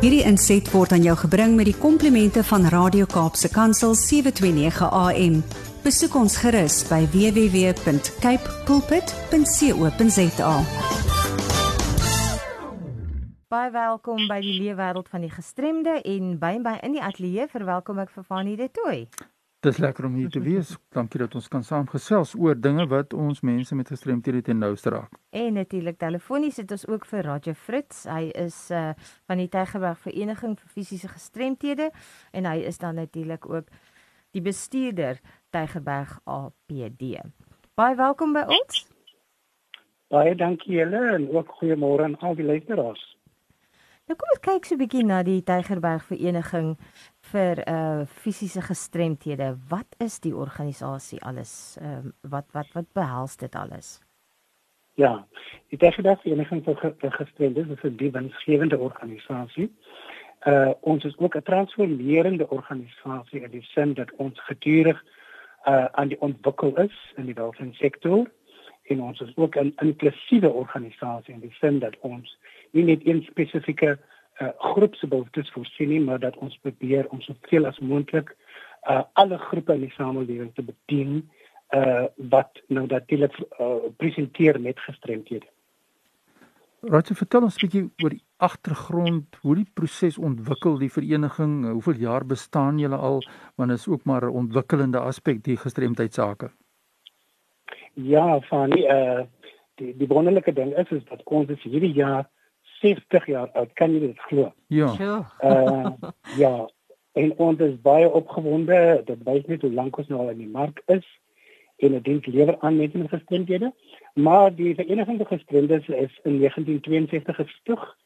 Hierdie inset word aan jou gebring met die komplimente van Radio Kaapse Kansel 729 AM. Besoek ons gerus by www.cape pulpit.co.za. Baie welkom by die leefwêreld van die gestremde en by my in die ateljee verwelkom ek vir Fanie de Tooi. Dis lekker om hier te wees. Dankie dat ons kan saamgesels oor dinge wat ons mense met gestremthede ten nouste raak. En natuurlik telefonies het ons ook vir Roger Fritz. Hy is uh van die Tygerberg Vereniging vir Fisiese Gestremthede en hy is dan natuurlik ook die bestuurder Tygerberg APD. Baie welkom by ons. Baie dankie julle en ook goeiemôre aan al die luisteraars. Nou kom ons kyk so 'n bietjie na die Tygerberg Vereniging vir uh fisiese gestremthede. Wat is die organisasie alles? Ehm uh, wat wat wat behels dit alles? Ja, die Tygerberg Vereniging vir Gestremdes is 'n diensgewende organisasie. Uh ons is ook 'n transformerende organisasie in die sin dat ons gedurig uh aan die ontwikkel is in die welsynssektor en ons is ook 'n inklusiewe organisasie in die sin dat ons nie net een spesifieke uh, groep se behoeftes voorsien nie, maar dat ons probeer om soveel as moontlik uh, alle groepe in die samelewing te bedien uh, wat nou natuurlik uh, presenteer met gestremdhede. Jy vertel ons 'n bietjie oor die agtergrond, hoe die proses ontwikkel die vereniging, hoeveel jaar bestaan julle al, want is ook maar 'n ontwikkelende aspek die gestremdheidsake. Ja, van die uh die die wonderlike ding is is dat ons is hierdie jaar 60 jaar oud, kan jy dit glo? Ja. Uh ja, en ons is baie opgewonde, dit wys net hoe lank ons nou al in die mark is en dit dien lewer aan mense met gestremdhede. Maar die Vereniging van Gestremdes is in 1962 gestig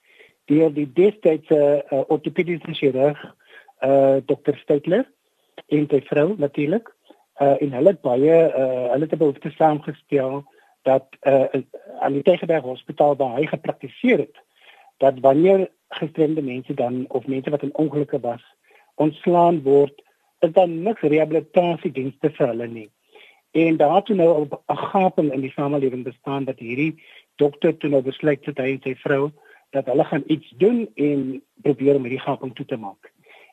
deur die destydse uh, ortopediese chirurg uh Dr. Steitler en sy vrou natuurlik. Uh en hulle het baie uh hulle het 'n behoefte saamgestel dat uh aan die Tegenberg Hospitaal waar hy gepraktiseer het dat wanneer gestremde mense dan of mense wat in ongelukke was ontslaan word, is dan niks rehabilitasiedienste vir hulle nie. En daar toe nou 'n gaping in die samelewing bestaan dat hierdie dokter toe nou besluit het hy en sy vrou dat hulle gaan iets doen en probeer om hierdie gaping toe te maak.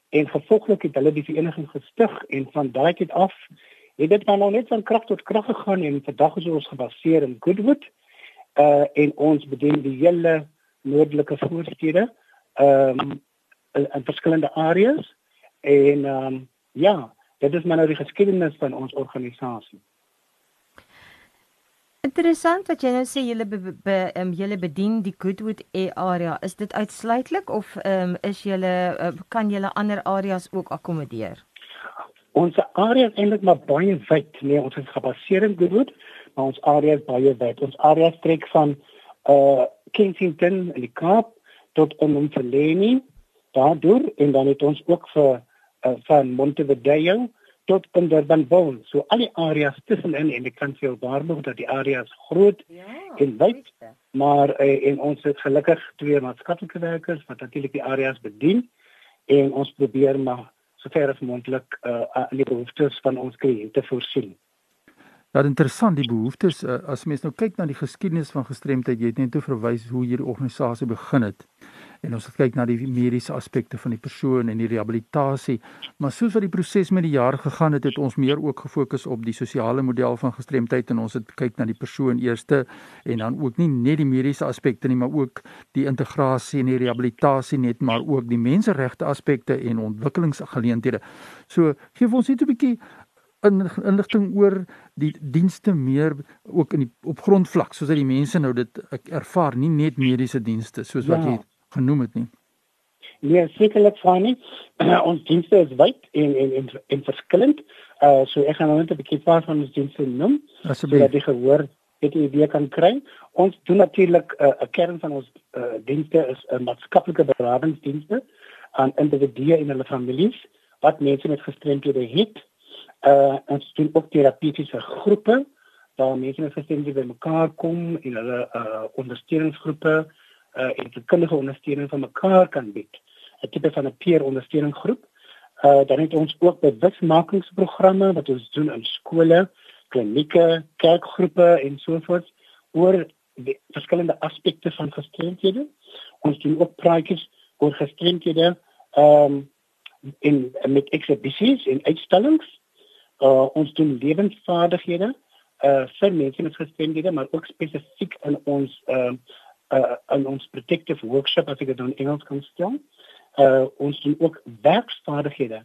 En gevolglik het hulle die vereniging gestig en van daai tyd af het dit maar nou net van krag tot krag gegaan en vandag is ons gebaseer in Goodwood. Uh en ons bedien die hele noordelike voorstede ehm um, in, in verskillende areas en ehm um, ja, dit is maar nou die geskiedenis van ons organisasie. Interessant wat jy nou sê julle be, be, um, julle bedien die Goodwood area. Is dit uitsluitlik of ehm um, is julle uh, kan julle ander areas ook akkommodeer? Ons area is eintlik maar baie wyd. Nee, ons is gebaseer in Goodwood, maar ons area is baie wyd. Ons area strek van uh Kensington in die Kaap tot in Mfuleni daardeur en dan het ons ook vir uh, van Montevideo tot in Durbanville so al die areas tussenin en ek kan veel waarborg dat die areas groot ja, en wyd maar uh, en ons het gelukkig twee maatskaplike werkers wat natuurlik die areas bedien. En ons probeer maar sover as moontlik uh, aan die behoeftes van ons kliënte voorsien. Ja, interessant die behoeftes uh, as mens nou kyk na die geskiedenis van gestremdheid, jy het net toe verwys hoe hierdie organisasie begin het. En ons het kyk na die mediese aspekte van die persoon en die rehabilitasie, maar soos wat die proses met die jare gegaan het, het ons meer ook gefokus op die sosiale model van gestremdheid en ons het kyk na die persoon eerste en dan ook nie net die mediese aspekte nie, maar ook die integrasie en die rehabilitasie net, maar ook die menseregte aspekte en ontwikkelingsgeleenthede. So, gee ons net 'n bietjie inligting oor die dienste meer ook in die op grondvlak soos dat die mense nou dit ervaar nie net mediese dienste soos wat ja. jy genoem het nie. Nee, sekerlik van nie. ons dienste is wyd en en en, en verskillend. Uh so ek gaan nou net 'n bietjie paar van ons dienste noem. Asseblief. Dat jy gehoor het jy weer kan kry. Ons doen natuurlik uh, 'n uh, kern van ons uh, dienste is 'n uh, maatskaplike beradingsdienste aan individue en hulle families wat mense met gestremdhede het uh ons doen ook terapeutiese groepe waar mense met gestremdhede bymekaar kom en hulle uh ondersteuningsgroepe uh en kundige ondersteuning van mekaar kan bied. 'n Tipe van 'n peer ondersteuningsgroep. Uh dan het ons ook bewusmakingsprogramme wat ons doen in skole, klinieke, kerkgroepe en so voort oor die verskillende aspekte van gestremdhede. Ons doen ook praatjies oor gestremdhede ehm um, in met ekshibisies en uitstallings. Uh ons doen lewensvaardighede uh vir mense met gestremdhede, maar ook spesifiek in ons uh, uh in ons protective workshop as ek dit in Engels kan stel. Uh ons doen ook werksvaardighede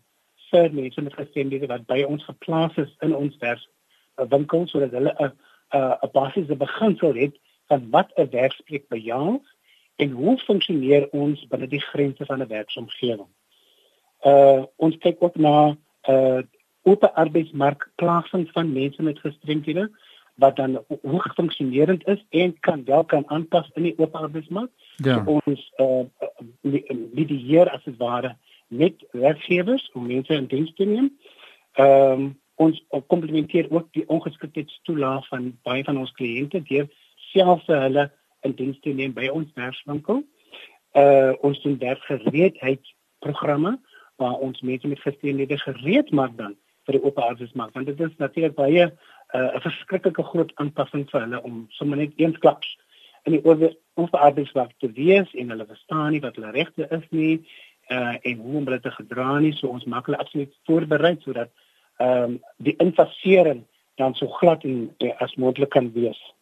vir mense met gestremdhede wat by ons geplaas is in ons werkswinkel sodat hulle 'n 'n basiese beginsel het van wat 'n werksplek behels en hoe funksioneer ons binne die grense van 'n werksomgewing. Uh ons kyk ook na uh oop arbeidsmark plasing van mense met gestremdhede wat dan hoe funksionerend is en kan wel kan aanpas in die oop arbeidsmark. Ja. So ons uh medieer as dit ware met werkgewers om mense in diens te neem. Ehm um, ons komplementeer ook die ongeskiktheidstoelaag van baie van ons kliënte deur self vir hulle in diens te neem by ons werkswinkel. Uh ons doen werkgereedheidsprogramme waar ons mense met gestremdhede gereed maak dan vir die oop arbeidsmark want dit is natuurlik baie uh, 'n verskriklike groot aanpassing vir hulle om sommer net eensklaps in die oop arbeidsmark te wees en hulle verstaan nie wat hulle regte is nie uh en hoe om hulle te gedra nie so ons maak hulle absoluut voorberei sodat ehm um, die infasering dan so glad en uh, as moontlik kan wees.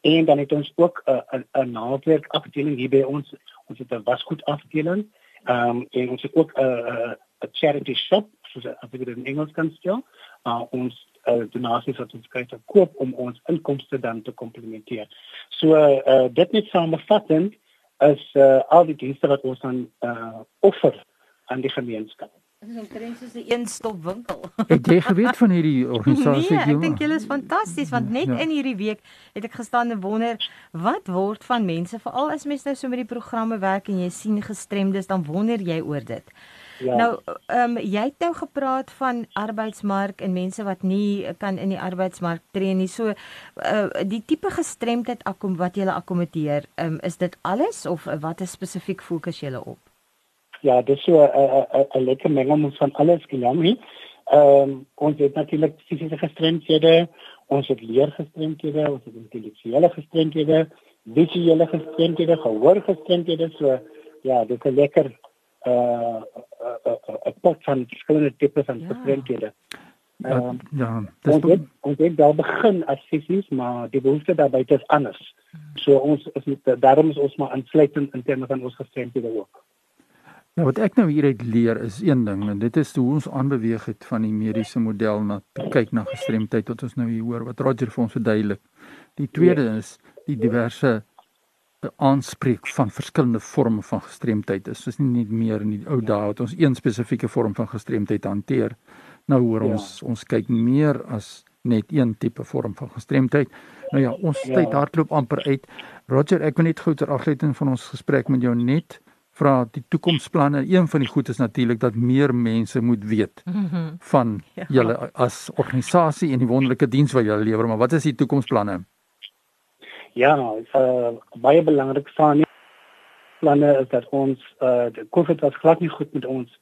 En dan het ons ook 'n uh, 'n naaldwerk afdeling hier by ons. Ons het 'n wasgoed afdeling. Ehm um, en ons het ook 'n uh, 'n charity shop soos as ek dit in Engels kan stel. Uh ons uh, donasies wat ons kry te koop om ons inkomste dan te komplementeer. So uh, dit net samevattend is uh, al die dienste wat ons aan uh, offer aan die gemeenskap. Dit is omtrent soos 'n een-stop winkel. Het jy geweet van hierdie organisasie? Nee, ek dink julle is fantasties want net ja. in hierdie week het ek gestaan en wonder wat word van mense veral as mense nou so met die programme werk en jy sien gestremdes dan wonder jy oor dit. Ja. Nou, ehm um, jy het nou gepraat van arbeidsmark en mense wat nie kan in die arbeidsmark tree nie. So uh die tipe gestremdheid akkom wat jy akkommodeer, ehm um, is dit alles of wat is spesifiek fokus jy op? Ja, dis so 'n 'n lekker mengelmoes van alles genoem hier. Ehm um, ons het natuurlik fisiese gestremdhede, ons het leergestremdhede, ons het intellektuele gestremdhede, visuele gestremdhede, gehoorgestremdhede. So ja, dit is lekker uh 'n pot van verskillende tipe van gestremdhede. Ja, uh, ja, dis ons het, ons het daar begin as fisies, maar die behoefte daarbey is anders. Hmm. So ons is met daarom is ons maar aansluitend in terme van ons gestremdhede ook. Ja, wat ek nou hieruit leer is een ding en dit is hoe ons aanbeweeg het van die mediese model na kyk na gestremdheid wat ons nou hier hoor wat Roger vir ons verduidelik. Die tweede ja. is die diverse aanspreek van verskillende forme van gestremdheid is. Dis nie net meer in die ou dae wat ons een spesifieke vorm van gestremdheid hanteer. Nou hoor ons ja. ons kyk meer as net een tipe vorm van gestremdheid. Nou ja, ons ja. tyd hardloop amper uit. Roger, ek wil net gou ter afsluiting van ons gesprek met jou net vra die toekomsplanne. Een van die goed is natuurlik dat meer mense moet weet mhm. van ja. julle as organisasie en die wonderlike diens wat julle lewer, maar wat is die toekomsplanne? Ja, uh, baie belangrik die planne dat ons uh, die COVID was glad nie goed met ons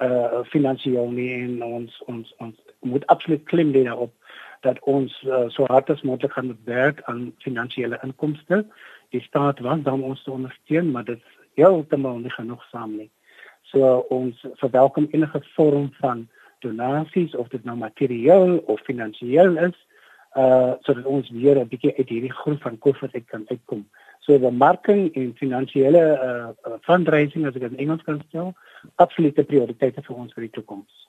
uh, finansiëel nie en ons ons ons moet absoluut klim daarop dat ons uh, so hard as moontlik gaan werk aan finansiële inkomste. Die staat was dan ons te ondersteun, maar dit is heeltemal nie genoeg saam nie. So ons verwelkom enige vorm van donasies of dit nou materieel of finansiëel is uh sodat ons weer 'n bietjie uit hierdie groep van COVID uit kan uitkom. So bemarking en finansiële uh fundraising as ek dit in Engels kan stel, absolute prioriteite vir ons vir die toekoms.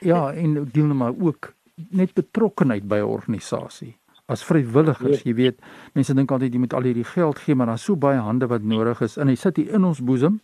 Ja, en deel nou maar ook net betrokkenheid by 'n organisasie. As vrywilligers, jy weet, mense dink altyd jy moet al hierdie geld gee, maar daar's so baie hande wat nodig is en hy sit hier in ons boesem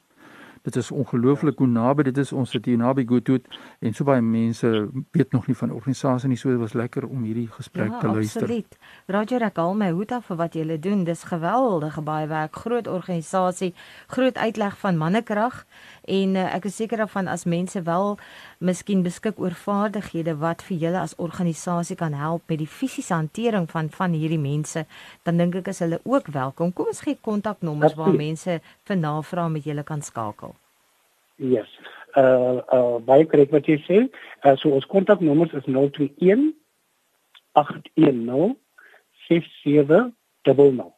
Dit is ongelooflik hoe naby dit is ons sit hier naby Goodwood en so baie mense weet nog nie van organisasie nie so dit was lekker om hierdie gesprek ja, te luister. Absoluut. Roger ek al my hoed af vir wat julle doen. Dis geweldige baie werk, groot organisasie, groot uitleg van mannekrag en uh, ek is seker daarvan as mense wel miskien beskik oor vaardighede wat vir julle as organisasie kan help met die fisiese hantering van van hierdie mense, dan dink ek is hulle ook welkom. Kom ons gee kontaknommers waar mense vir navrae met julle kan skakel. Yes. Uh uh baie korrek wat jy sê. Uh so ons kontaknommers is 021 810 6700.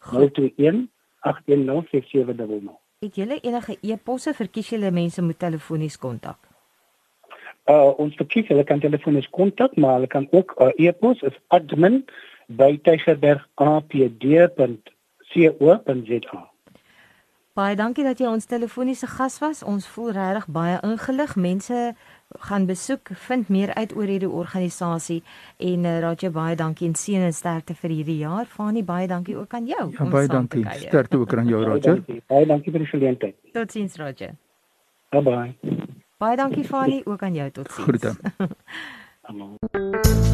021 810 6700. Het julle enige e-posse vir kies julle mense moet telefonies kontak? Uh ons verkies hulle kan telefonies kontak, maar hulle kan ook uh, e-pos is admin by tygerbergapd.co.za. Baie dankie dat jy ons telefoniese gas was. Ons voel regtig baie ingelig. Mense gaan besoek, vind meer uit oor hierdie organisasie en uh, raad jou baie dankie en seën en sterkte vir hierdie jaar. Fani, baie dankie ook aan jou. Ja, baie dankie. Sterkte ook aan jou, Roger. Baie dankie, baie dankie vir die geleentheid. Totsiens, Roger. Bye bye. Baie dankie Fani, ook aan jou. Totsiens. Groete.